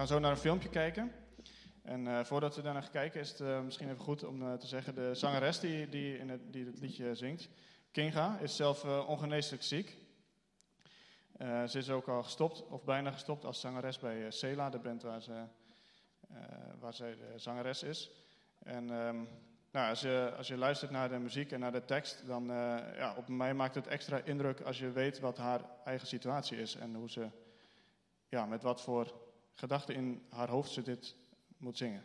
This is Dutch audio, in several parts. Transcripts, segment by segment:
gaan zo naar een filmpje kijken. En uh, voordat we daarna gaan kijken, is het uh, misschien even goed om uh, te zeggen: de zangeres die, die, in het, die het liedje zingt, Kinga, is zelf ongeneeslijk ziek. ze is ook al gestopt, of bijna gestopt, als zangeres bij Sela, de band waar, ze, waar zij de zangeres is. En um, nou, als, je, als je luistert naar de muziek en naar de tekst, dan ja, op mij maakt het extra indruk als je weet wat haar eigen situatie is en hoe ze, ja, met wat voor gedachten in haar hoofd ze dit moet zingen.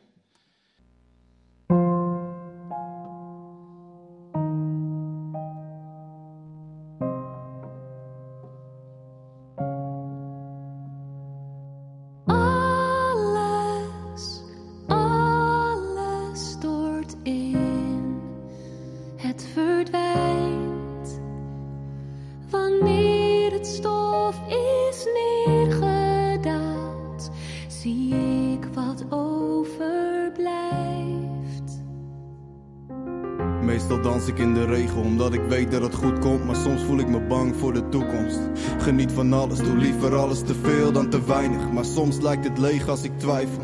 Liever alles te veel dan te weinig. Maar soms lijkt het leeg als ik twijfel.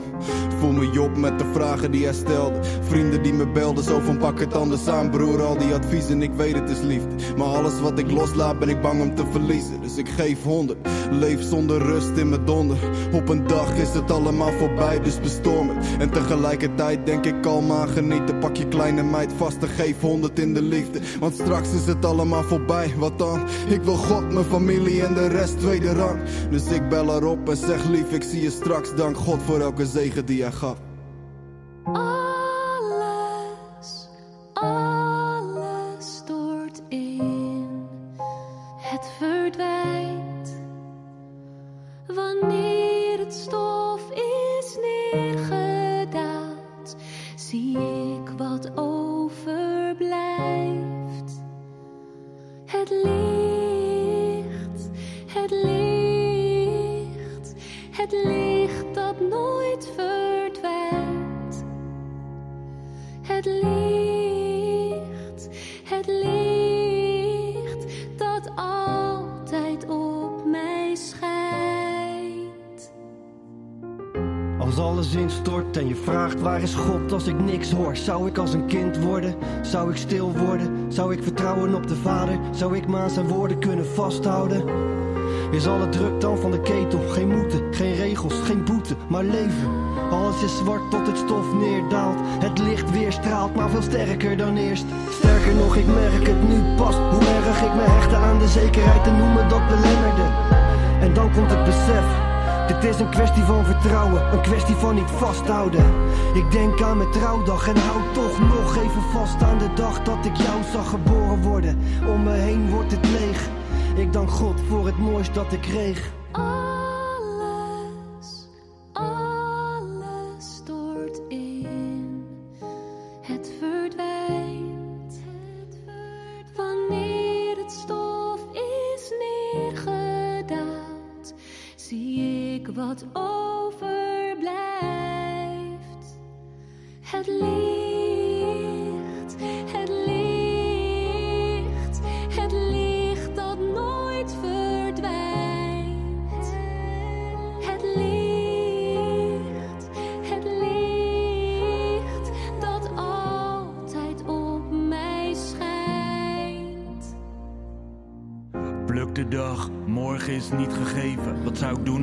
Voel me op met de vragen die hij stelde. Vrienden die me belden, zo van pak het anders aan, broer. Al die adviezen, ik weet het is liefde. Maar alles wat ik loslaat, ben ik bang om te verliezen. Dus ik geef honderd, leef zonder rust in mijn donder. Op een dag is het allemaal voorbij, dus bestorm het. En tegelijkertijd denk ik kalm aan genieten. Pak je kleine meid vast en geef honderd in de liefde. Want straks is het allemaal voorbij, wat dan? Ik wil God, mijn familie en de rest tweede rang. Dus ik bel erop en zeg lief, ik zie je straks. Dank God voor elke zegen die hij gaf. Zou ik als een kind worden? Zou ik stil worden? Zou ik vertrouwen op de vader? Zou ik me aan zijn woorden kunnen vasthouden? Is alle druk dan van de ketel? Geen moeten, geen regels, geen boete, maar leven. Alles is zwart tot het stof neerdaalt. Het licht weer straalt, maar veel sterker dan eerst. Sterker nog, ik merk het nu pas. Hoe erg ik me hechtte aan de zekerheid en noemen dat belemmerde. En dan komt het besef het is een kwestie van vertrouwen, een kwestie van niet vasthouden. Ik denk aan mijn trouwdag en hou toch nog even vast aan de dag dat ik jou zag geboren worden. Om me heen wordt het leeg. Ik dank God voor het mooiste dat ik kreeg.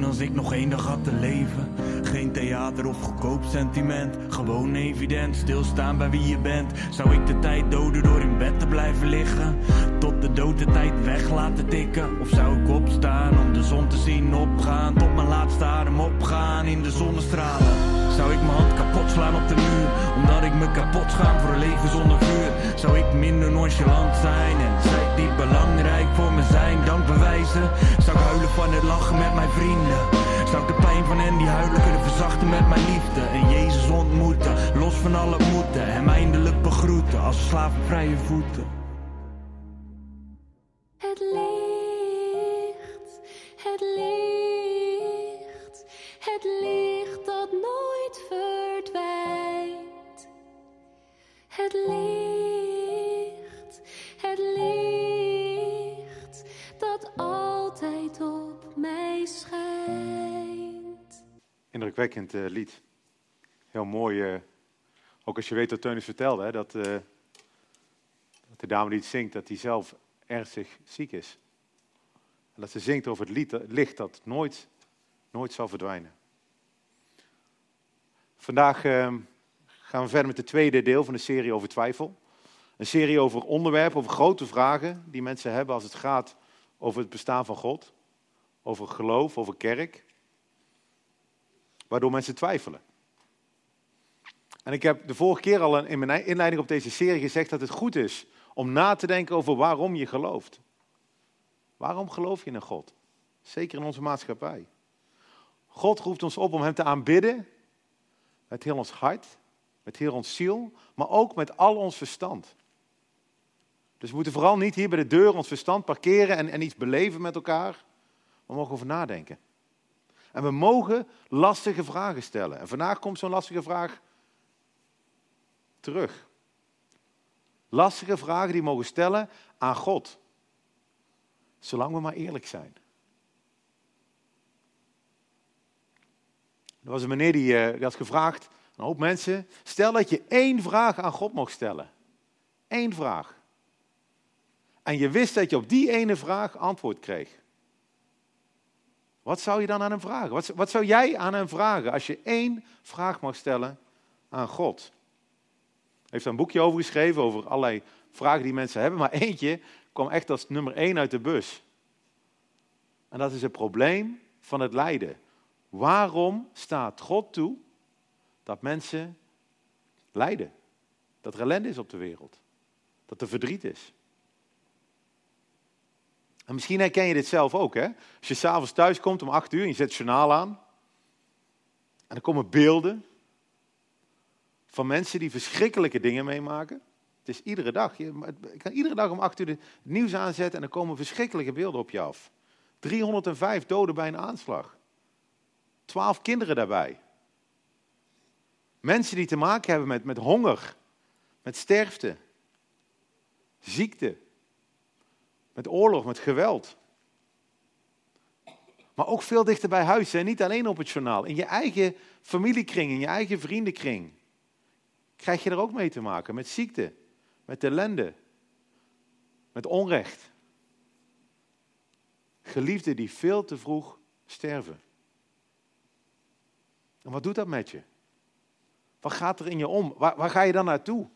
Als ik nog één dag had te leven. Geen theater of goedkoop sentiment. Gewoon evident, stilstaan bij wie je bent. Zou ik de tijd doden door in bed te blijven liggen? Tot de dood de tijd weg laten tikken? Of zou ik opstaan om de zon te zien opgaan? Tot mijn laatste adem opgaan in de zonnestralen? Zou ik mijn hand kapot slaan op de muur? Omdat ik me kapot schaam voor een leven zonder vuur? Zou ik minder nonchalant zijn? En zij die belangrijk voor me zijn, dank bewijzen? Zou ik huilen van het lachen met mijn vrienden? Zou ik de pijn van hen die huilen kunnen verzachten met mijn liefde? En Jezus ontmoeten, los van alle moeten. Hem eindelijk begroeten als slaaf op vrije voeten. Indrukwekkend eh, lied. Heel mooi. eh, ook als je weet wat Teunis vertelde, hè, dat, eh, dat de dame die het zingt, dat die zelf ernstig ziek is. En dat ze zingt over het lied, het licht dat nooit, nooit zal verdwijnen. Vandaag eh, gaan we verder met het tweede deel van de serie over twijfel. Een serie over onderwerpen, over grote vragen die mensen hebben als het gaat over het bestaan van God. Over geloof, over kerk. Waardoor mensen twijfelen. En ik heb de vorige keer al in mijn inleiding op deze serie gezegd dat het goed is om na te denken over waarom je gelooft. Waarom geloof je in God? Zeker in onze maatschappij. God roept ons op om Hem te aanbidden met heel ons hart, met heel ons ziel, maar ook met al ons verstand. Dus we moeten vooral niet hier bij de deur ons verstand parkeren en, en iets beleven met elkaar. We mogen over nadenken. En we mogen lastige vragen stellen. En vandaag komt zo'n lastige vraag terug. Lastige vragen die we mogen stellen aan God. Zolang we maar eerlijk zijn. Er was een meneer die, eh, die had gevraagd, een hoop mensen, stel dat je één vraag aan God mocht stellen. Eén vraag. En je wist dat je op die ene vraag antwoord kreeg. Wat zou je dan aan hem vragen? Wat, wat zou jij aan hem vragen als je één vraag mag stellen aan God? Hij heeft daar een boekje over geschreven, over allerlei vragen die mensen hebben. Maar eentje kwam echt als nummer één uit de bus. En dat is het probleem van het lijden. Waarom staat God toe dat mensen lijden? Dat er ellende is op de wereld. Dat er verdriet is. En misschien herken je dit zelf ook, hè? Als je s'avonds thuis komt om acht uur en je zet het journaal aan. En er komen beelden van mensen die verschrikkelijke dingen meemaken. Het is iedere dag. Je kan iedere dag om acht uur het nieuws aanzetten en er komen verschrikkelijke beelden op je af. 305 doden bij een aanslag. 12 kinderen daarbij. Mensen die te maken hebben met, met honger, met sterfte, ziekte, met oorlog, met geweld. Maar ook veel dichter bij huis, hè? niet alleen op het journaal. In je eigen familiekring, in je eigen vriendenkring. Krijg je er ook mee te maken met ziekte, met ellende, met onrecht. Geliefden die veel te vroeg sterven. En wat doet dat met je? Wat gaat er in je om? Waar, waar ga je dan naartoe?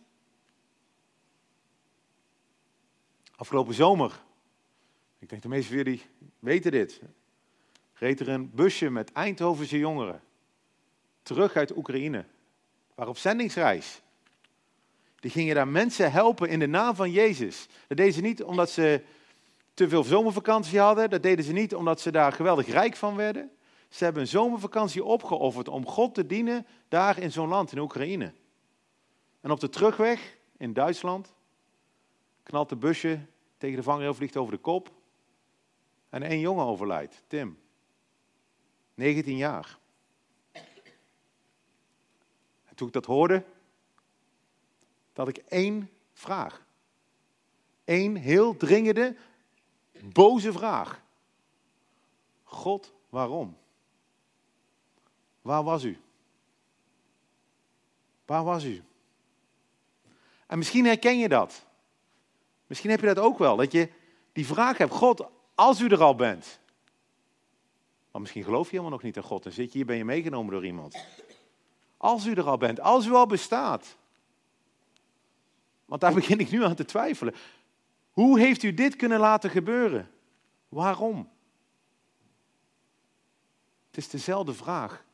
Afgelopen zomer, ik denk de meeste van jullie weten dit, reed er een busje met Eindhovense jongeren terug uit Oekraïne. Waren op zendingsreis. Die gingen daar mensen helpen in de naam van Jezus. Dat deden ze niet omdat ze te veel zomervakantie hadden. Dat deden ze niet omdat ze daar geweldig rijk van werden. Ze hebben een zomervakantie opgeofferd om God te dienen daar in zo'n land, in Oekraïne. En op de terugweg in Duitsland knalt de busje tegen de vangrail, vliegt over de kop. En één jongen overlijdt, Tim. 19 jaar. En toen ik dat hoorde, had ik één vraag. Eén heel dringende, boze vraag. God, waarom? Waar was u? Waar was u? En misschien herken je dat. Misschien heb je dat ook wel, dat je die vraag hebt, God, als u er al bent. Maar misschien geloof je helemaal nog niet in God en zit je hier, ben je meegenomen door iemand. Als u er al bent, als u al bestaat. Want daar begin ik nu aan te twijfelen. Hoe heeft u dit kunnen laten gebeuren? Waarom? Het is dezelfde vraag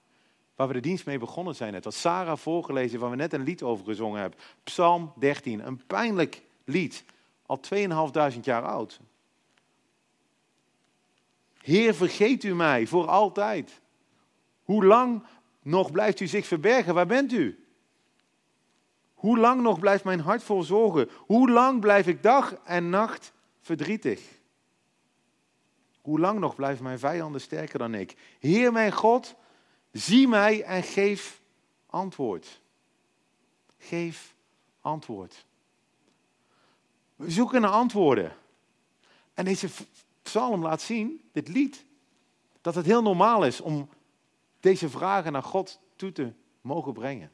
waar we de dienst mee begonnen zijn. Het was Sarah voorgelezen, waar we net een lied over gezongen hebben. Psalm 13, een pijnlijk lied, al 2500 jaar oud. Heer, vergeet u mij voor altijd. Hoe lang nog blijft u zich verbergen? Waar bent u? Hoe lang nog blijft mijn hart vol zorgen? Hoe lang blijf ik dag en nacht verdrietig? Hoe lang nog blijven mijn vijanden sterker dan ik? Heer mijn God, zie mij en geef antwoord. Geef antwoord. We zoeken naar antwoorden. En deze psalm laat zien, dit lied, dat het heel normaal is om deze vragen naar God toe te mogen brengen.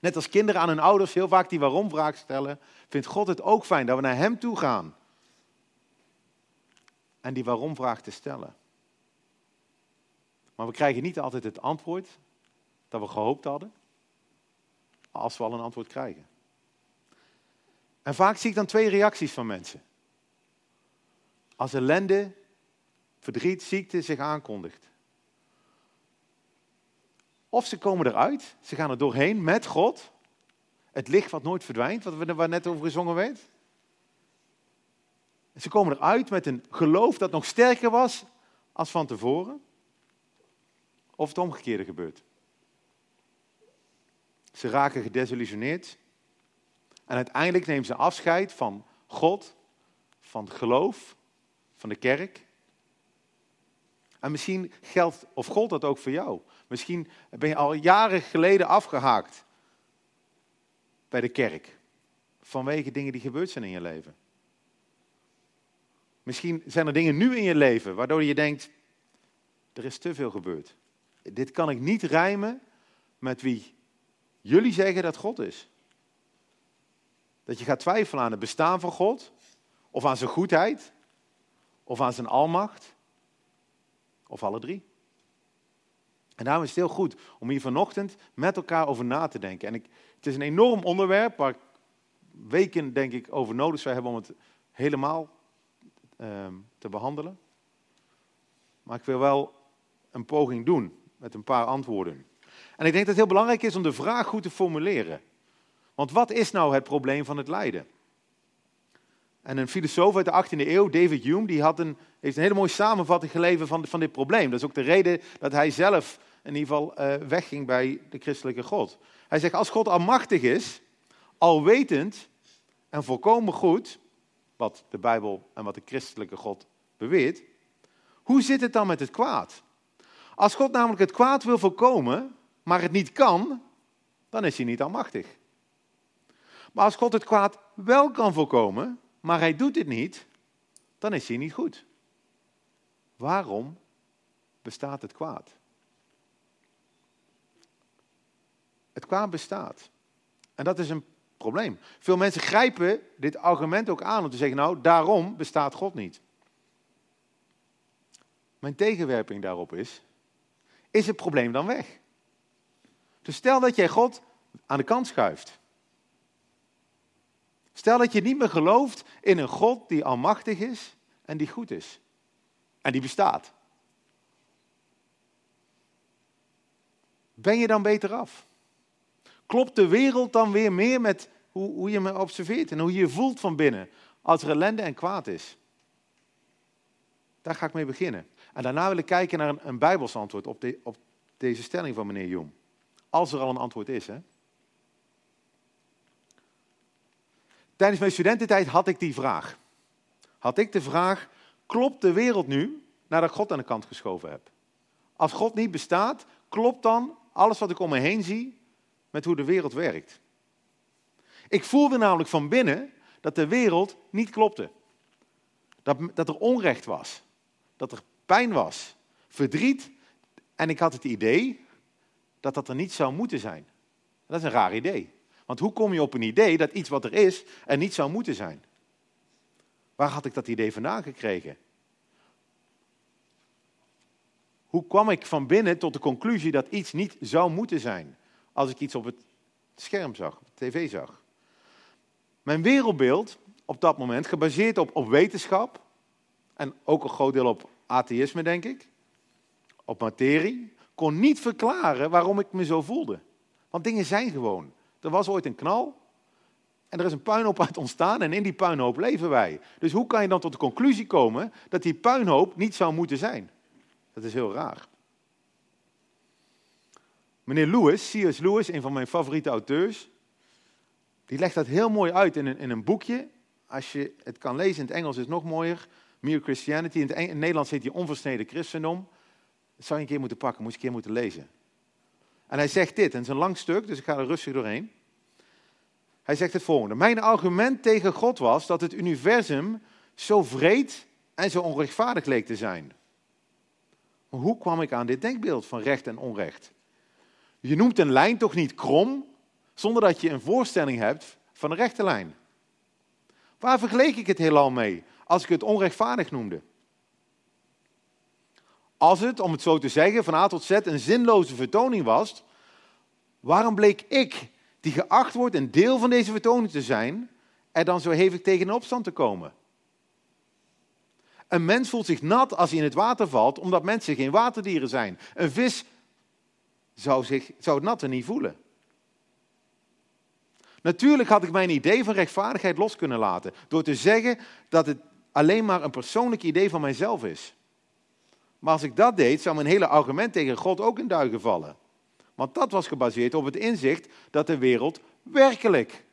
Net als kinderen aan hun ouders heel vaak die waarom-vraag stellen, vindt God het ook fijn dat we naar Hem toe gaan. En die waarom-vraag te stellen. Maar we krijgen niet altijd het antwoord dat we gehoopt hadden, als we al een antwoord krijgen. En vaak zie ik dan twee reacties van mensen. Als ellende, verdriet, ziekte zich aankondigt. Of ze komen eruit, ze gaan er doorheen met God. Het licht wat nooit verdwijnt, wat we er net over gezongen werd. Ze komen eruit met een geloof dat nog sterker was als van tevoren. Of het omgekeerde gebeurt. Ze raken gedesillusioneerd. En uiteindelijk nemen ze afscheid van God, van geloof, van de kerk. En misschien geldt of gold dat ook voor jou. Misschien ben je al jaren geleden afgehaakt bij de kerk. Vanwege dingen die gebeurd zijn in je leven. Misschien zijn er dingen nu in je leven waardoor je denkt, er is te veel gebeurd. Dit kan ik niet rijmen met wie jullie zeggen dat God is. Dat je gaat twijfelen aan het bestaan van God, of aan zijn goedheid, of aan zijn almacht, of alle drie. En daarom is het heel goed om hier vanochtend met elkaar over na te denken. En ik, het is een enorm onderwerp waar ik weken, denk ik, over nodig zou hebben om het helemaal ehm, te behandelen. Maar ik wil wel een poging doen met een paar antwoorden. En ik denk dat het heel belangrijk is om de vraag goed te formuleren. Want wat is nou het probleem van het lijden? En een filosoof uit de 18e eeuw, David Hume, die had een, heeft een hele mooie samenvatting geleverd van, van dit probleem. Dat is ook de reden dat hij zelf in ieder geval uh, wegging bij de christelijke God. Hij zegt, als God almachtig is, alwetend en volkomen goed, wat de Bijbel en wat de christelijke God beweert, hoe zit het dan met het kwaad? Als God namelijk het kwaad wil voorkomen, maar het niet kan, dan is hij niet almachtig. Maar als God het kwaad wel kan voorkomen, maar hij doet het niet, dan is hij niet goed. Waarom bestaat het kwaad? Het kwaad bestaat. En dat is een probleem. Veel mensen grijpen dit argument ook aan om te zeggen, nou, daarom bestaat God niet. Mijn tegenwerping daarop is, is het probleem dan weg? Dus stel dat jij God aan de kant schuift. Stel dat je niet meer gelooft in een God die almachtig is en die goed is. En die bestaat. Ben je dan beter af? Klopt de wereld dan weer meer met hoe, hoe je me observeert en hoe je je voelt van binnen als er ellende en kwaad is? Daar ga ik mee beginnen. En daarna wil ik kijken naar een, een Bijbels antwoord op, de, op deze stelling van meneer Jong. Als er al een antwoord is. Hè? Tijdens mijn studententijd had ik die vraag. Had ik de vraag, klopt de wereld nu nadat ik God aan de kant geschoven heb? Als God niet bestaat, klopt dan alles wat ik om me heen zie met hoe de wereld werkt? Ik voelde namelijk van binnen dat de wereld niet klopte. Dat, dat er onrecht was. Dat er pijn was. Verdriet. En ik had het idee dat dat er niet zou moeten zijn. Dat is een raar idee. Want hoe kom je op een idee dat iets wat er is er niet zou moeten zijn? Waar had ik dat idee vandaan gekregen? Hoe kwam ik van binnen tot de conclusie dat iets niet zou moeten zijn als ik iets op het scherm zag, op tv zag? Mijn wereldbeeld op dat moment, gebaseerd op, op wetenschap en ook een groot deel op atheïsme, denk ik, op materie, kon niet verklaren waarom ik me zo voelde. Want dingen zijn gewoon. Er was ooit een knal en er is een puinhoop uit ontstaan en in die puinhoop leven wij. Dus hoe kan je dan tot de conclusie komen dat die puinhoop niet zou moeten zijn? Dat is heel raar. Meneer Lewis, C.S. Lewis, een van mijn favoriete auteurs, die legt dat heel mooi uit in een, in een boekje. Als je het kan lezen in het Engels is het nog mooier. Mere Christianity. In het, Nederlands heet hij Onversneden Christendom. Dat zou je een keer moeten pakken, moet je een keer moeten lezen. En hij zegt dit, en het is een lang stuk, dus ik ga er rustig doorheen. Hij zegt het volgende. Mijn argument tegen God was dat het universum zo vreed en zo onrechtvaardig leek te zijn. Maar hoe kwam ik aan dit denkbeeld van recht en onrecht? Je noemt een lijn toch niet krom, zonder dat je een voorstelling hebt van een rechte lijn. Waar vergeleek ik het heelal mee als ik het onrechtvaardig noemde? Als het, om het zo te zeggen, van A tot Z een zinloze vertoning was, waarom bleek ik, die geacht wordt een deel van deze vertoning te zijn, er dan zo hevig tegen in opstand te komen? Een mens voelt zich nat als hij in het water valt, omdat mensen geen waterdieren zijn. Een vis zou, zich, zou het natte niet voelen. Natuurlijk had ik mijn idee van rechtvaardigheid los kunnen laten, door te zeggen dat het alleen maar een persoonlijk idee van mijzelf is. Maar als ik dat deed, zou mijn hele argument tegen God ook in duigen vallen. Want dat was gebaseerd op het inzicht dat de wereld werkelijk,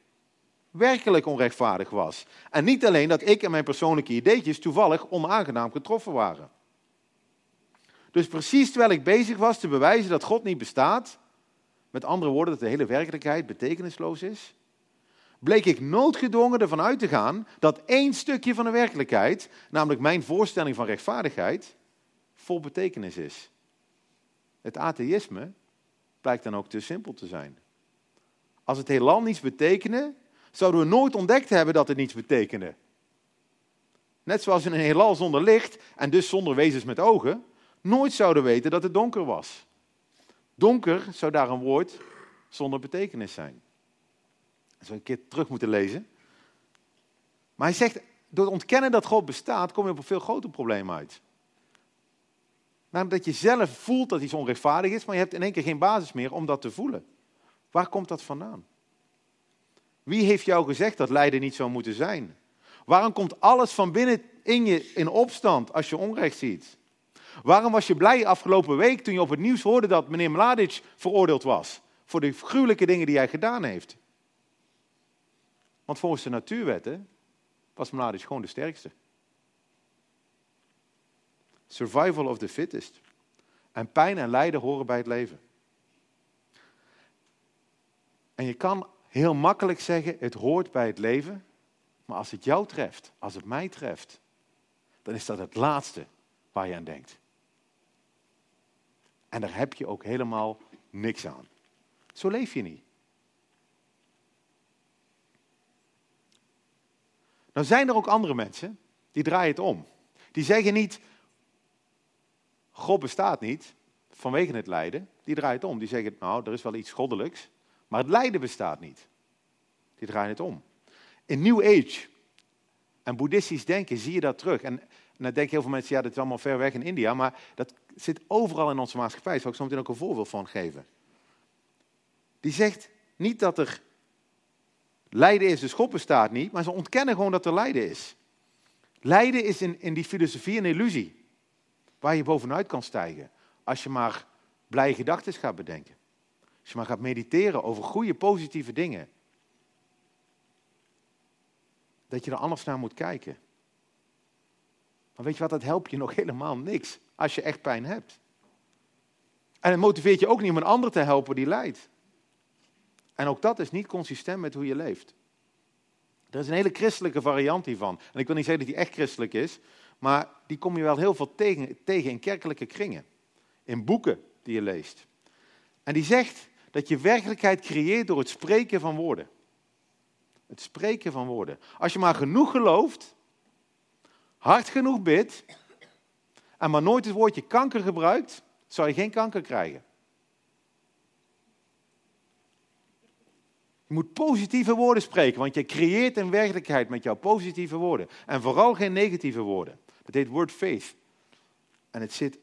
werkelijk onrechtvaardig was. En niet alleen dat ik en mijn persoonlijke ideetjes toevallig onaangenaam getroffen waren. Dus precies terwijl ik bezig was te bewijzen dat God niet bestaat, met andere woorden dat de hele werkelijkheid betekenisloos is, bleek ik noodgedwongen ervan uit te gaan dat één stukje van de werkelijkheid, namelijk mijn voorstelling van rechtvaardigheid, vol betekenis is. Het atheïsme blijkt dan ook te simpel te zijn. Als het heelal niets betekende, zouden we nooit ontdekt hebben dat het niets betekende. Net zoals in een heelal zonder licht en dus zonder wezens met ogen, nooit zouden weten dat het donker was. Donker zou daar een woord zonder betekenis zijn. Dat zou een keer terug moeten lezen. Maar hij zegt, door het ontkennen dat God bestaat, kom je op een veel groter probleem uit. Namelijk dat je zelf voelt dat iets onrechtvaardig is, maar je hebt in één keer geen basis meer om dat te voelen. Waar komt dat vandaan? Wie heeft jou gezegd dat lijden niet zou moeten zijn? Waarom komt alles van binnen in je in opstand als je onrecht ziet? Waarom was je blij afgelopen week toen je op het nieuws hoorde dat meneer Mladic veroordeeld was voor de gruwelijke dingen die hij gedaan heeft? Want volgens de natuurwetten was Mladic gewoon de sterkste. Survival of the fittest. En pijn en lijden horen bij het leven. En je kan heel makkelijk zeggen, het hoort bij het leven. Maar als het jou treft, als het mij treft, dan is dat het laatste waar je aan denkt. En daar heb je ook helemaal niks aan. Zo leef je niet. Nou zijn er ook andere mensen die draaien het om. Die zeggen niet, God bestaat niet vanwege het lijden. Die draaien het om. Die zeggen, nou, er is wel iets goddelijks, maar het lijden bestaat niet. Die draaien het om. In New Age en boeddhistisch denken zie je dat terug. En, en dan denken heel veel mensen, ja, dat is allemaal ver weg in India, maar dat zit overal in onze maatschappij. Daar zal ik zo meteen ook een voorbeeld van geven. Die zegt niet dat er lijden is, dus God bestaat niet, maar ze ontkennen gewoon dat er lijden is. Lijden is in, in die filosofie een illusie waar je bovenuit kan stijgen. Als je maar blije gedachten gaat bedenken. Als je maar gaat mediteren over goede, positieve dingen. Dat je er anders naar moet kijken. Maar weet je wat, dat helpt je nog helemaal niks als je echt pijn hebt. En het motiveert je ook niet om een ander te helpen die lijdt. En ook dat is niet consistent met hoe je leeft. Er is een hele christelijke variant hiervan. En ik wil niet zeggen dat die echt christelijk is, maar die kom je wel heel veel tegen, tegen in kerkelijke kringen. In boeken die je leest. En die zegt dat je werkelijkheid creëert door het spreken van woorden. Het spreken van woorden. Als je maar genoeg gelooft, hard genoeg bidt, en maar nooit het woordje kanker gebruikt, zal je geen kanker krijgen. Je moet positieve woorden spreken, want je creëert een werkelijkheid met jouw positieve woorden. En vooral geen negatieve woorden. Het heet word faith. En het zit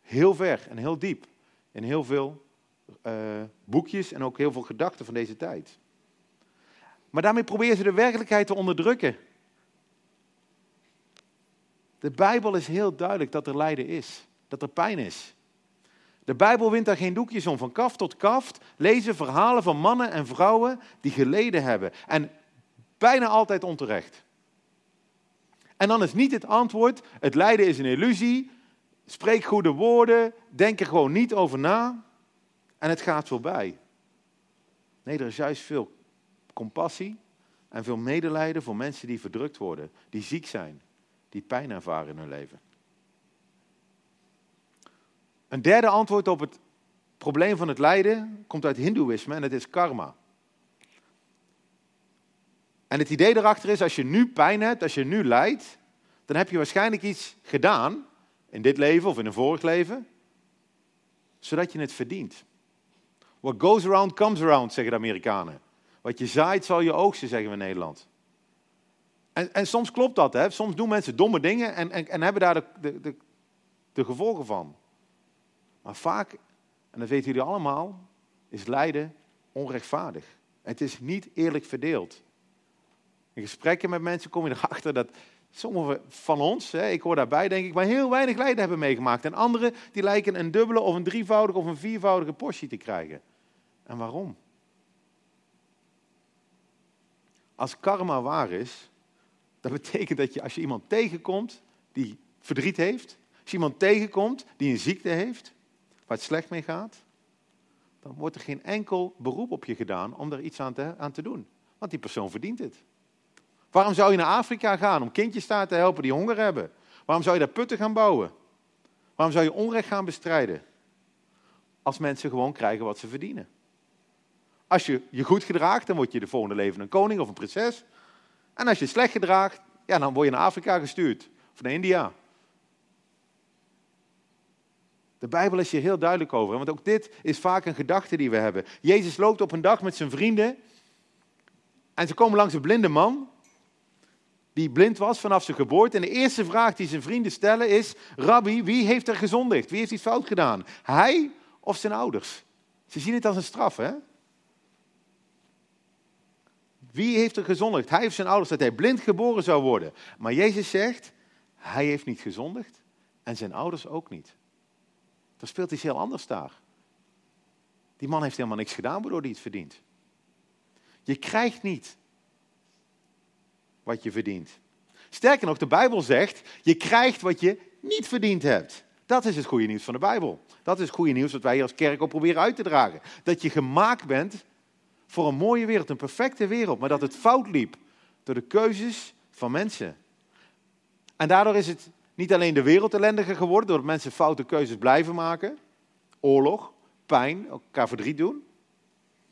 heel ver en heel diep in heel veel uh, boekjes en ook heel veel gedachten van deze tijd. Maar daarmee proberen ze de werkelijkheid te onderdrukken. De Bijbel is heel duidelijk dat er lijden is, dat er pijn is. De Bijbel wint daar geen doekjes om. Van kaft tot kaft lezen verhalen van mannen en vrouwen die geleden hebben. En bijna altijd onterecht. En dan is niet het antwoord, het lijden is een illusie, spreek goede woorden, denk er gewoon niet over na en het gaat voorbij. Nee, er is juist veel compassie en veel medelijden voor mensen die verdrukt worden, die ziek zijn, die pijn ervaren in hun leven. Een derde antwoord op het probleem van het lijden komt uit Hindoeïsme en het is karma. En het idee erachter is, als je nu pijn hebt, als je nu lijdt, dan heb je waarschijnlijk iets gedaan, in dit leven of in een vorig leven, zodat je het verdient. What goes around comes around, zeggen de Amerikanen. Wat je zaait zal je oogsten, zeggen we in Nederland. En, en soms klopt dat, hè? soms doen mensen domme dingen en, en, en hebben daar de, de, de, de gevolgen van. Maar vaak, en dat weten jullie allemaal, is lijden onrechtvaardig. Het is niet eerlijk verdeeld. In gesprekken met mensen kom je erachter dat sommigen van ons, hè, ik hoor daarbij denk ik, maar heel weinig lijden hebben meegemaakt. En anderen die lijken een dubbele of een drievoudige of een viervoudige portie te krijgen. En waarom? Als karma waar is, dat betekent dat je als je iemand tegenkomt die verdriet heeft, als je iemand tegenkomt die een ziekte heeft, waar het slecht mee gaat, dan wordt er geen enkel beroep op je gedaan om er iets aan te, aan te doen. Want die persoon verdient het. Waarom zou je naar Afrika gaan om kindjes daar te helpen die honger hebben? Waarom zou je daar putten gaan bouwen? Waarom zou je onrecht gaan bestrijden? Als mensen gewoon krijgen wat ze verdienen. Als je je goed gedraagt, dan word je de volgende leven een koning of een prinses. En als je slecht gedraagt, ja, dan word je naar Afrika gestuurd. Of naar India. De Bijbel is hier heel duidelijk over. Want ook dit is vaak een gedachte die we hebben. Jezus loopt op een dag met zijn vrienden. En ze komen langs een blinde man. Die blind was vanaf zijn geboorte. En de eerste vraag die zijn vrienden stellen is: Rabbi, wie heeft er gezondigd? Wie heeft iets fout gedaan? Hij of zijn ouders? Ze zien het als een straf, hè? Wie heeft er gezondigd? Hij of zijn ouders dat hij blind geboren zou worden. Maar Jezus zegt: Hij heeft niet gezondigd en zijn ouders ook niet. Er speelt iets heel anders daar. Die man heeft helemaal niks gedaan waardoor hij het verdient. Je krijgt niet wat je verdient. Sterker nog, de Bijbel zegt, je krijgt wat je niet verdiend hebt. Dat is het goede nieuws van de Bijbel. Dat is het goede nieuws wat wij hier als kerk ook proberen uit te dragen. Dat je gemaakt bent voor een mooie wereld, een perfecte wereld, maar dat het fout liep door de keuzes van mensen. En daardoor is het niet alleen de wereld ellendiger geworden, doordat mensen foute keuzes blijven maken, oorlog, pijn, elkaar verdriet doen,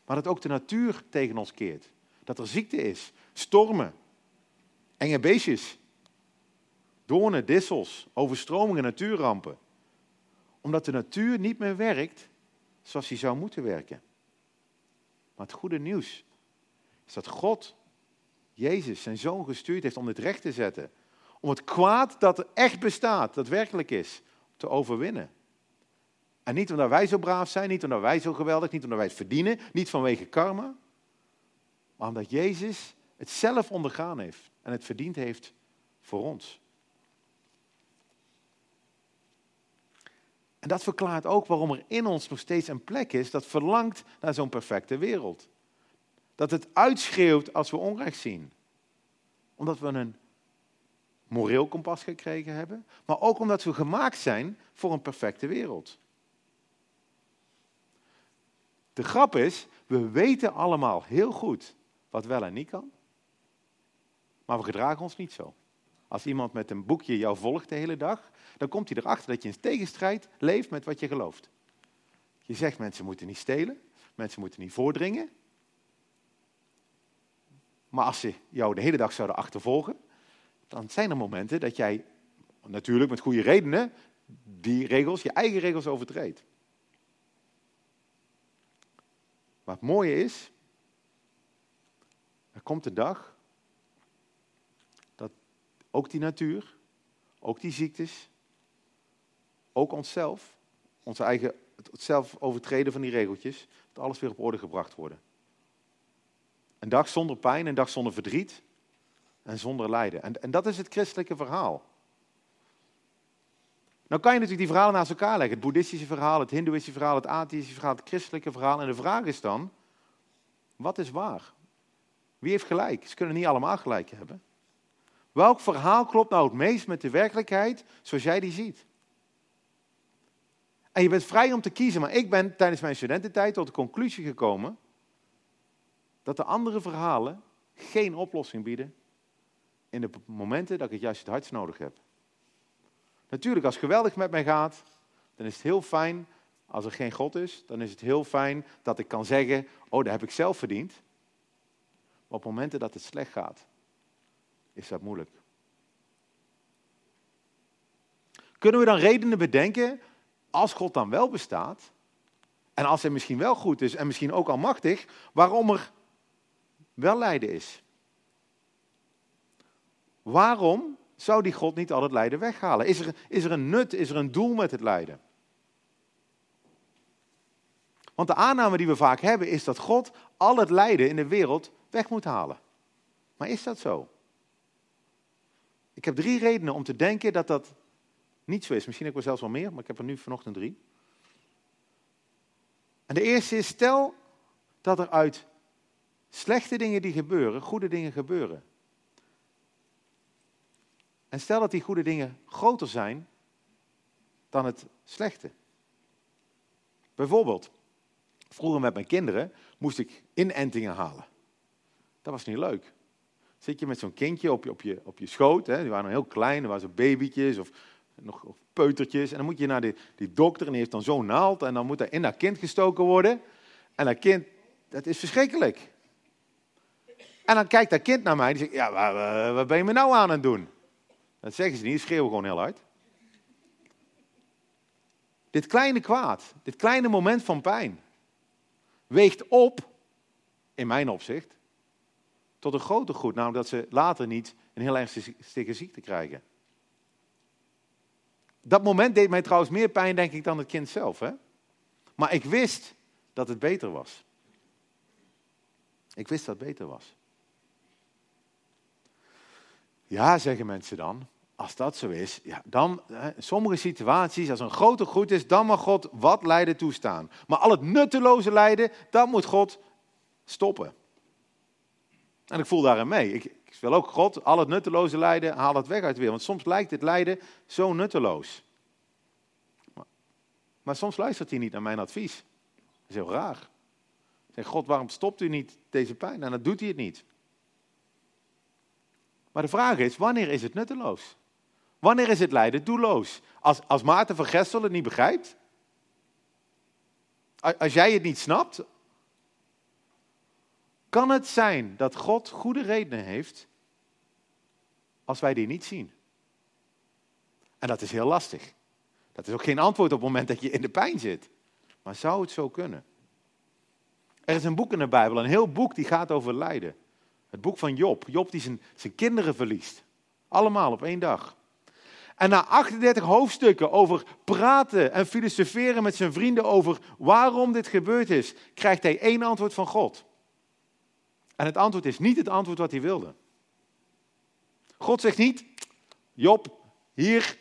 maar dat ook de natuur tegen ons keert. Dat er ziekte is, stormen, enge beestjes, doornen, dissels, overstromingen, natuurrampen. Omdat de natuur niet meer werkt zoals hij zou moeten werken. Maar het goede nieuws is dat God, Jezus, zijn zoon gestuurd heeft om dit recht te zetten. Om het kwaad dat er echt bestaat, dat werkelijk is, te overwinnen. En niet omdat wij zo braaf zijn, niet omdat wij zo geweldig, niet omdat wij het verdienen, niet vanwege karma, maar omdat Jezus het zelf ondergaan heeft en het verdiend heeft voor ons. En dat verklaart ook waarom er in ons nog steeds een plek is dat verlangt naar zo'n perfecte wereld. Dat het uitschreeuwt als we onrecht zien. Omdat we een moreel kompas gekregen hebben, maar ook omdat we gemaakt zijn voor een perfecte wereld. De grap is, we weten allemaal heel goed wat wel en niet kan, maar we gedragen ons niet zo. Als iemand met een boekje jou volgt de hele dag, dan komt hij erachter dat je in tegenstrijd leeft met wat je gelooft. Je zegt mensen moeten niet stelen, mensen moeten niet voordringen. Maar als ze jou de hele dag zouden achtervolgen, dan zijn er momenten dat jij, natuurlijk met goede redenen, die regels, je eigen regels overtreedt. Maar het mooie is, er komt de dag ook die natuur, ook die ziektes, ook onszelf, onze eigen, het zelf overtreden van die regeltjes, dat alles weer op orde gebracht worden. Een dag zonder pijn, een dag zonder verdriet en zonder lijden. En, en dat is het christelijke verhaal. Nou kan je natuurlijk die verhalen naast elkaar leggen. Het boeddhistische verhaal, het hindoeïstische verhaal, het atheïstische verhaal, het christelijke verhaal. En de vraag is dan, wat is waar? Wie heeft gelijk? Ze kunnen niet allemaal gelijk hebben. Welk verhaal klopt nou het meest met de werkelijkheid zoals jij die ziet? En je bent vrij om te kiezen, maar ik ben tijdens mijn studententijd tot de conclusie gekomen dat de andere verhalen geen oplossing bieden in de momenten dat ik het juist het hardst nodig heb. Natuurlijk, als het geweldig met mij gaat, dan is het heel fijn als er geen God is. Dan is het heel fijn dat ik kan zeggen, oh, dat heb ik zelf verdiend. Maar op momenten dat het slecht gaat, is dat moeilijk. Kunnen we dan redenen bedenken, als God dan wel bestaat, en als hij misschien wel goed is en misschien ook almachtig, waarom er wel lijden is? Waarom zou die God niet al het lijden weghalen? Is er, is er een nut, is er een doel met het lijden? Want de aanname die we vaak hebben is dat God al het lijden in de wereld weg moet halen. Maar is dat zo? Ik heb drie redenen om te denken dat dat niet zo is. Misschien heb ik wel zelfs wel meer, maar ik heb er nu vanochtend drie. En de eerste is, stel dat er uit slechte dingen die gebeuren, goede dingen gebeuren. En stel dat die goede dingen groter zijn dan het slechte. Bijvoorbeeld, vroeger met mijn kinderen moest ik inentingen halen. Dat was niet leuk. Zit je met zo'n kindje op je, op je, op je schoot, hè? die waren heel klein, die waren zo babytjes of nog of peutertjes. En dan moet je naar die, die dokter en die heeft dan zo'n naald en dan moet er in dat kind gestoken worden. En dat kind, dat is verschrikkelijk. En dan kijkt dat kind naar mij en die zegt, ja, wat, ben je me nou aan het doen? Dat zeggen ze niet, schreeuwen gewoon heel hard. Dit kleine kwaad, dit kleine moment van pijn, weegt op, in mijn opzicht, tot een groter goed. Namelijk dat ze later niet een heel ernstige ziekte krijgen. Dat moment deed mij trouwens meer pijn, denk ik, dan het kind zelf. Hè? Maar ik wist dat het beter was. Ik wist dat het beter was. Ja, zeggen mensen dan. Als dat zo is, ja, dan in sommige situaties, als een groter goed is, dan mag God wat lijden toestaan. Maar al het nutteloze lijden, dat moet God stoppen. En ik voel daarin mee. Ik, wil ook God, al het nutteloze lijden, haal het weg uit de wereld. Want soms lijkt het lijden zo nutteloos. Maar, soms luistert hij niet naar mijn advies. Dat is heel raar. Zeg, God, waarom stopt u niet deze pijn? En dan doet hij het niet. Maar de vraag is, wanneer is het nutteloos? Wanneer is het lijden doelloos? Als, als Maarten van Gestel het niet begrijpt? Als jij het niet snapt? Kan het zijn dat God goede redenen heeft als wij die niet zien? En dat is heel lastig. Dat is ook geen antwoord op het moment dat je in de pijn zit. Maar zou het zo kunnen? Er is een boek in de Bijbel, een heel boek die gaat over lijden. Het boek van Job. Job die zijn, zijn kinderen verliest. Allemaal op één dag. En na 38 hoofdstukken over praten en filosoferen met zijn vrienden over waarom dit gebeurd is, krijgt hij één antwoord van God. En het antwoord is niet het antwoord wat hij wilde. God zegt niet, Job, hier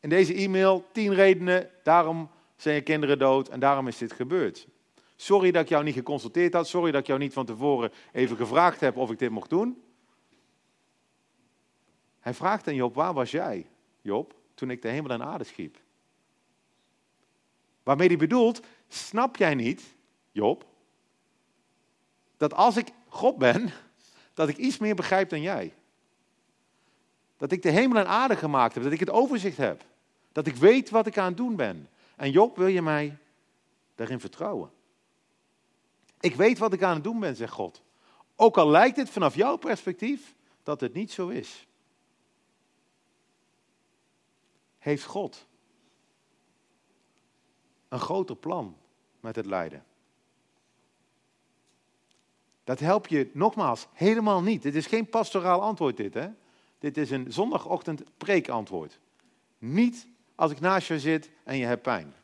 in deze e-mail tien redenen, daarom zijn je kinderen dood en daarom is dit gebeurd. Sorry dat ik jou niet geconsulteerd had, sorry dat ik jou niet van tevoren even gevraagd heb of ik dit mocht doen. Hij vraagt aan Job, waar was jij, Job, toen ik de hemel en aarde schiep? Waarmee hij bedoelt, snap jij niet, Job, dat als ik God ben, dat ik iets meer begrijp dan jij. Dat ik de hemel en aarde gemaakt heb, dat ik het overzicht heb. Dat ik weet wat ik aan het doen ben. En Job, wil je mij daarin vertrouwen? Ik weet wat ik aan het doen ben, zegt God. Ook al lijkt het vanaf jouw perspectief dat het niet zo is. Heeft God een groter plan met het lijden? Dat help je nogmaals helemaal niet. Dit is geen pastoraal antwoord dit. Hè? Dit is een zondagochtend preekantwoord. Niet als ik naast je zit en je hebt pijn.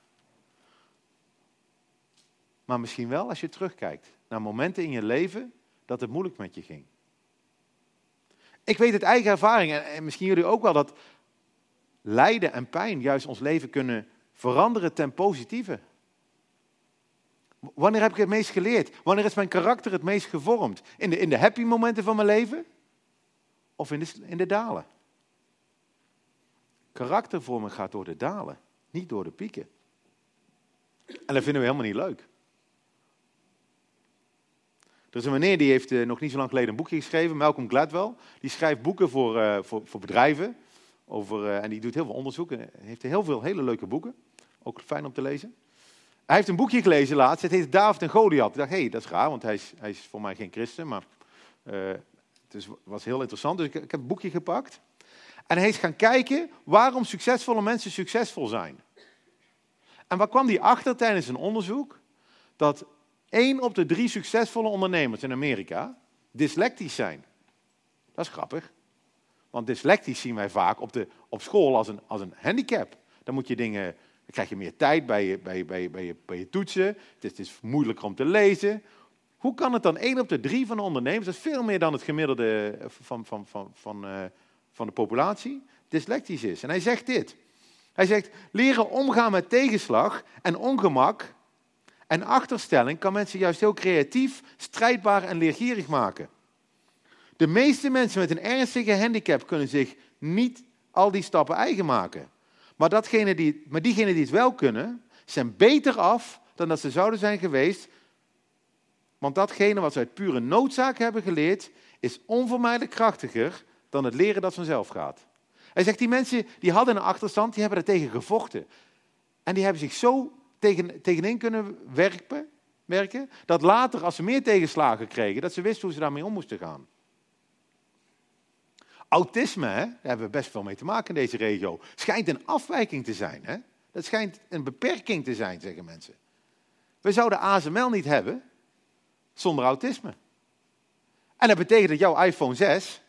Maar misschien wel als je terugkijkt naar momenten in je leven dat het moeilijk met je ging. Ik weet uit eigen ervaring, en misschien jullie ook wel, dat lijden en pijn juist ons leven kunnen veranderen ten positieve. Wanneer heb ik het meest geleerd? Wanneer is mijn karakter het meest gevormd? In de, in de happy momenten van mijn leven? Of in de, in de dalen? Karaktervorming gaat door de dalen, niet door de pieken. En dat vinden we helemaal niet leuk. Er is een meneer die heeft uh, nog niet zo lang geleden een boekje geschreven, Malcolm Gladwell. Die schrijft boeken voor, uh, voor, voor bedrijven. Over, uh, en die doet heel veel onderzoek. En heeft heel veel hele leuke boeken Ook fijn om te lezen. Hij heeft een boekje gelezen laatst, het heet David en Goliath. Ik dacht, hé, hey, dat is raar, want hij is, hij is voor mij geen christen, maar uh, het was heel interessant. Dus ik, heb een boekje gepakt. En hij is gaan kijken waarom succesvolle mensen succesvol zijn. En waar kwam hij achter tijdens een onderzoek? Dat één op de drie succesvolle ondernemers in Amerika dyslectisch zijn. Dat is grappig. Want dyslectisch zien wij vaak op, de, op school als een, als een handicap. Dan moet je dingen, krijg je meer tijd bij je, bij, bij, bij bij je toetsen. Het is, is moeilijker om te lezen. Hoe kan het dan één op de drie van de ondernemers, dat is veel meer dan het gemiddelde van, van, van, van, uh, van de populatie, dyslectisch is? En hij zegt dit. Hij zegt, leren omgaan met tegenslag en ongemak en achterstelling kan mensen juist heel creatief, strijdbaar en leergierig maken. De meeste mensen met een ernstige handicap kunnen zich niet al die stappen eigen maken. Maar, datgene die, maar diegenen die het wel kunnen, zijn beter af dan dat ze zouden zijn geweest. Want datgene wat ze uit pure noodzaak hebben geleerd, is onvermijdelijk krachtiger dan het leren dat vanzelf gaat. Hij zegt, die mensen die hadden een achterstand, die hebben er tegen gevochten. En die hebben zich zo tegen, tegenin kunnen werken, werken, dat later, als ze meer tegenslagen kregen, dat ze wisten hoe ze daarmee om moesten gaan. Autisme, hè, daar hebben we best veel mee te maken in deze regio, schijnt een afwijking te zijn. Hè? Dat schijnt een beperking te zijn, zeggen mensen. We zouden ASML niet hebben zonder autisme. En dat betekent dat jouw iPhone 6,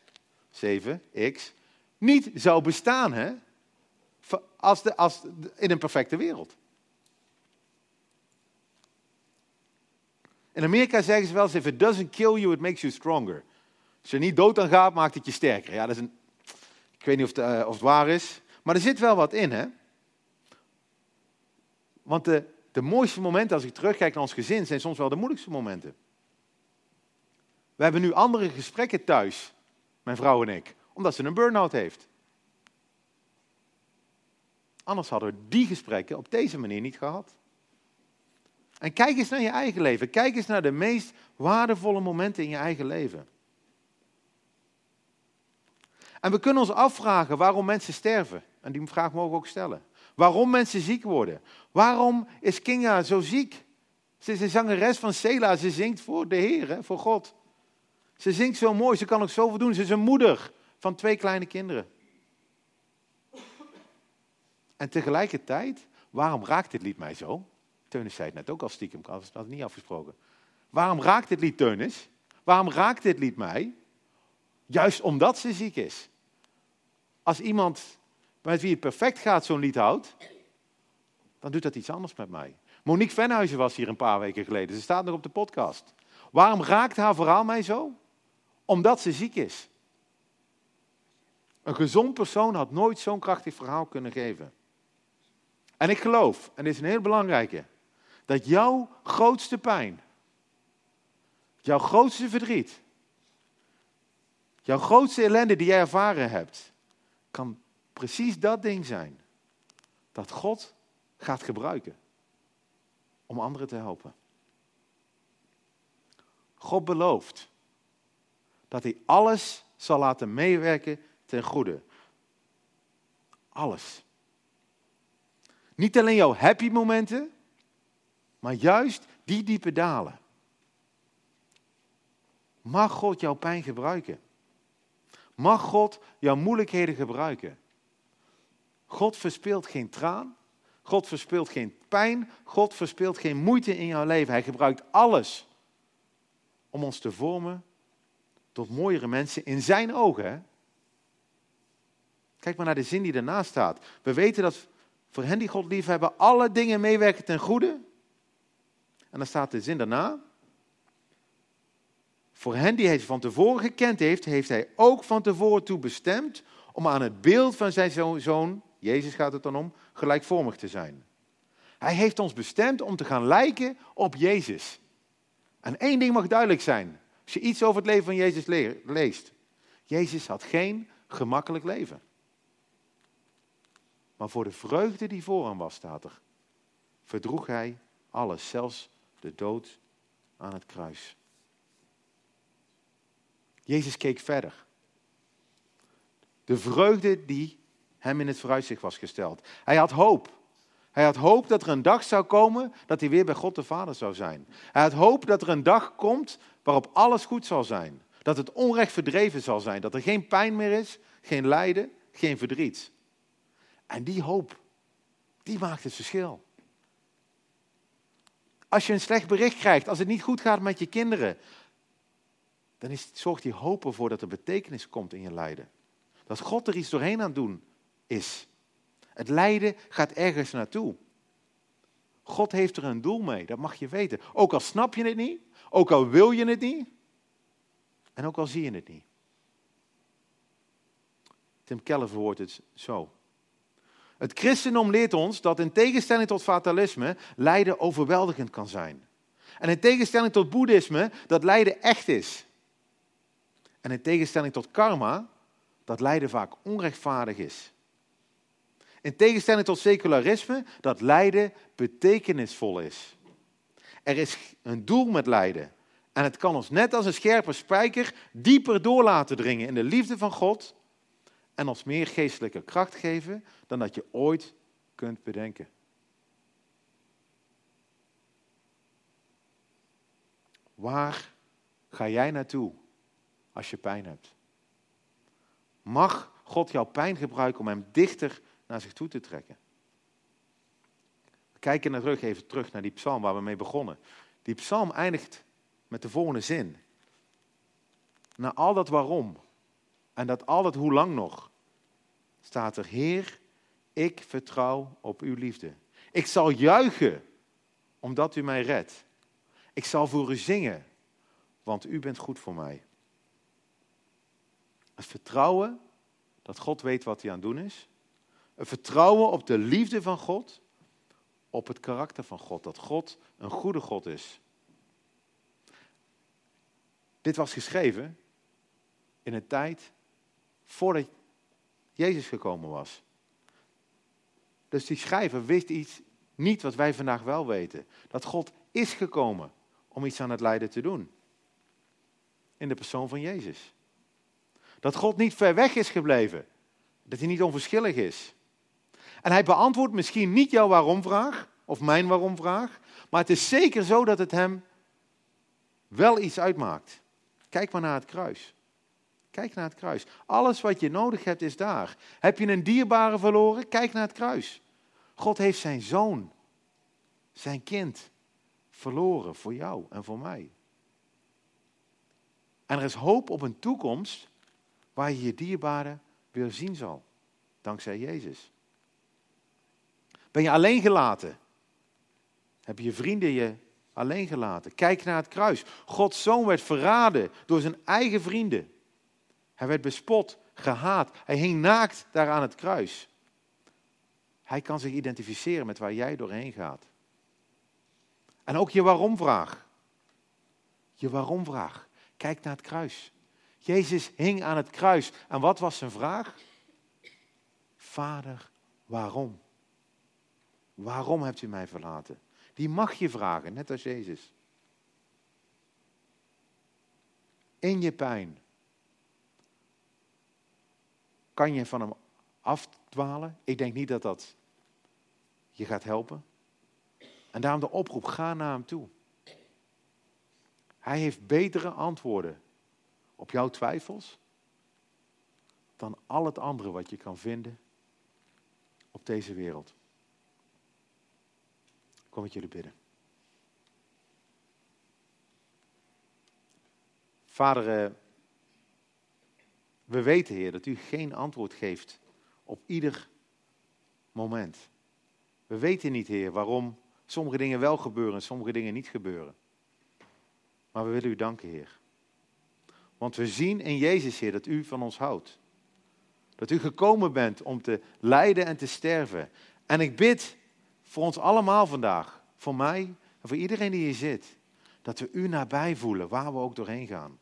7X, niet zou bestaan hè? Als de, als in een perfecte wereld. In Amerika zeggen ze wel eens, if it doesn't kill you, it makes you stronger. Als je niet dood aan gaat, maakt het je sterker. Ja, dat is een, ik weet niet of het, uh, of het waar is, maar er zit wel wat in, hè. Want de, de mooiste momenten, als ik terugkijk naar ons gezin, zijn soms wel de moeilijkste momenten. We hebben nu andere gesprekken thuis, mijn vrouw en ik, omdat ze een burn-out heeft. Anders hadden we die gesprekken op deze manier niet gehad. En kijk eens naar je eigen leven. Kijk eens naar de meest waardevolle momenten in je eigen leven. En we kunnen ons afvragen waarom mensen sterven. En die vraag mogen we ook stellen. Waarom mensen ziek worden. Waarom is Kinga zo ziek? Ze is een zangeres van Sela. Ze zingt voor de Heer, voor God. Ze zingt zo mooi. Ze kan ook zoveel doen. Ze is een moeder van twee kleine kinderen. En tegelijkertijd, waarom raakt dit lied mij zo? Teunis zei het net ook al stiekem, ik had het niet afgesproken. Waarom raakt dit lied Teunis? Waarom raakt dit lied mij? Juist omdat ze ziek is. Als iemand met wie het perfect gaat zo'n lied houdt, dan doet dat iets anders met mij. Monique Venhuizen was hier een paar weken geleden. Ze staat nog op de podcast. Waarom raakt haar verhaal mij zo? Omdat ze ziek is. Een gezond persoon had nooit zo'n krachtig verhaal kunnen geven. En ik geloof, en dit is een heel belangrijke, dat jouw grootste pijn, jouw grootste verdriet, jouw grootste ellende die jij ervaren hebt, kan precies dat ding zijn. Dat God gaat gebruiken om anderen te helpen. God belooft dat hij alles zal laten meewerken ten goede. Alles. Niet alleen jouw happy momenten, maar juist die diepe dalen. Mag God jouw pijn gebruiken? Mag God jouw moeilijkheden gebruiken? God verspeelt geen traan. God verspeelt geen pijn. God verspeelt geen moeite in jouw leven. Hij gebruikt alles om ons te vormen tot mooiere mensen in zijn ogen. Kijk maar naar de zin die ernaast staat. We weten dat voor hen die God lief hebben, alle dingen meewerken ten goede. En dan staat de zin daarna. Voor hen die hij van tevoren gekend heeft, heeft hij ook van tevoren toe bestemd om aan het beeld van zijn zoon, Jezus gaat het dan om, gelijkvormig te zijn. Hij heeft ons bestemd om te gaan lijken op Jezus. En één ding mag duidelijk zijn, als je iets over het leven van Jezus leest. Jezus had geen gemakkelijk leven. Maar voor de vreugde die voor hem was, staat er, verdroeg hij alles, zelfs de dood aan het kruis. Jezus keek verder. De vreugde die hem in het vooruitzicht was gesteld. Hij had hoop. Hij had hoop dat er een dag zou komen dat hij weer bij God de Vader zou zijn. Hij had hoop dat er een dag komt waarop alles goed zal zijn. Dat het onrecht verdreven zal zijn. Dat er geen pijn meer is, geen lijden, geen verdriet. En die hoop, die maakt het verschil. Als je een slecht bericht krijgt, als het niet goed gaat met je kinderen, dan is, zorgt die hoop ervoor dat er betekenis komt in je lijden. Dat God er iets doorheen aan het doen is. Het lijden gaat ergens naartoe. God heeft er een doel mee, dat mag je weten. Ook al snap je het niet, ook al wil je het niet, en ook al zie je het niet. Tim Keller verwoordt het zo. Het christendom leert ons dat in tegenstelling tot fatalisme lijden overweldigend kan zijn. En in tegenstelling tot boeddhisme dat lijden echt is. En in tegenstelling tot karma dat lijden vaak onrechtvaardig is. In tegenstelling tot secularisme dat lijden betekenisvol is. Er is een doel met lijden. En het kan ons net als een scherpe spijker dieper door laten dringen in de liefde van God en ons meer geestelijke kracht geven dan dat je ooit kunt bedenken. Waar ga jij naartoe als je pijn hebt? Mag God jouw pijn gebruiken om hem dichter naar zich toe te trekken? Kijken naar terug, even terug naar die psalm waar we mee begonnen. Die psalm eindigt met de volgende zin. Na al dat waarom en dat al dat hoe lang nog, staat er, Heer, ik vertrouw op uw liefde. Ik zal juichen omdat u mij redt. Ik zal voor u zingen, want u bent goed voor mij. Het vertrouwen dat God weet wat hij aan het doen is. Het vertrouwen op de liefde van God, op het karakter van God, dat God een goede God is. Dit was geschreven in een tijd voordat Jezus gekomen was. Dus die schrijver wist iets niet wat wij vandaag wel weten. Dat God is gekomen om iets aan het lijden te doen. In de persoon van Jezus. Dat God niet ver weg is gebleven. Dat hij niet onverschillig is. En hij beantwoordt misschien niet jouw waarom-vraag, of mijn waarom-vraag, maar het is zeker zo dat het hem wel iets uitmaakt. Kijk maar naar het kruis. Kijk naar het kruis. Alles wat je nodig hebt is daar. Heb je een dierbare verloren? Kijk naar het kruis. God heeft zijn zoon, zijn kind, verloren voor jou en voor mij. En er is hoop op een toekomst waar je je dierbare weer zien zal, dankzij Jezus. Ben je alleen gelaten? Heb je vrienden je alleen gelaten? Kijk naar het kruis. Gods zoon werd verraden door zijn eigen vrienden. Hij werd bespot, gehaat. Hij hing naakt daar aan het kruis. Hij kan zich identificeren met waar jij doorheen gaat. En ook je waarom-vraag. Je waarom-vraag. Kijk naar het kruis. Jezus hing aan het kruis. En wat was zijn vraag? Vader, waarom? Waarom hebt u mij verlaten? Die mag je vragen, net als Jezus. In je pijn, kan je van hem afdwalen? Ik denk niet dat dat je gaat helpen. En daarom de oproep, ga naar hem toe. Hij heeft betere antwoorden op jouw twijfels dan al het andere wat je kan vinden op deze wereld. Kom met jullie bidden. Vader, eh, we weten, Heer, dat u geen antwoord geeft op ieder moment. We weten niet, Heer, waarom sommige dingen wel gebeuren en sommige dingen niet gebeuren. Maar we willen u danken, Heer. Want we zien in Jezus, Heer, dat u van ons houdt. Dat u gekomen bent om te lijden en te sterven. En ik bid voor ons allemaal vandaag, voor mij en voor iedereen die hier zit, dat we u nabij voelen waar we ook doorheen gaan.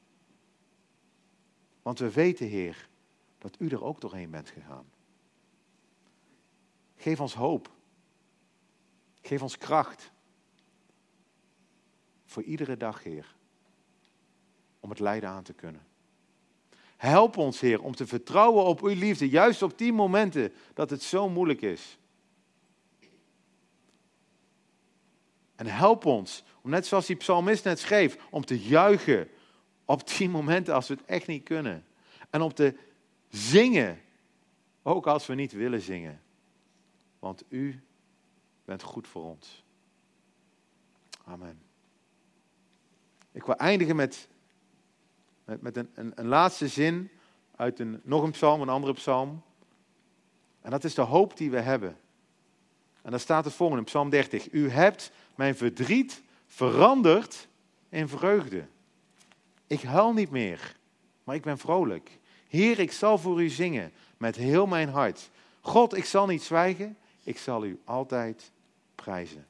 Want we weten, Heer, dat u er ook doorheen bent gegaan. Geef ons hoop. Geef ons kracht. Voor iedere dag, Heer. Om het lijden aan te kunnen. Help ons, Heer, om te vertrouwen op uw liefde, juist op die momenten dat het zo moeilijk is. En help ons om net zoals die psalmist net schreef, om te juichen op die momenten als we het echt niet kunnen. En om te zingen, ook als we niet willen zingen. Want u bent goed voor ons. Amen. Ik wil eindigen met, met, met een, een, laatste zin uit een, nog een psalm, een andere psalm. En dat is de hoop die we hebben. En daar staat het volgende Psalm 30. U hebt mijn verdriet veranderd in vreugde. Ik huil niet meer, maar ik ben vrolijk. Heer, ik zal voor u zingen met heel mijn hart. God, ik zal niet zwijgen, ik zal u altijd prijzen.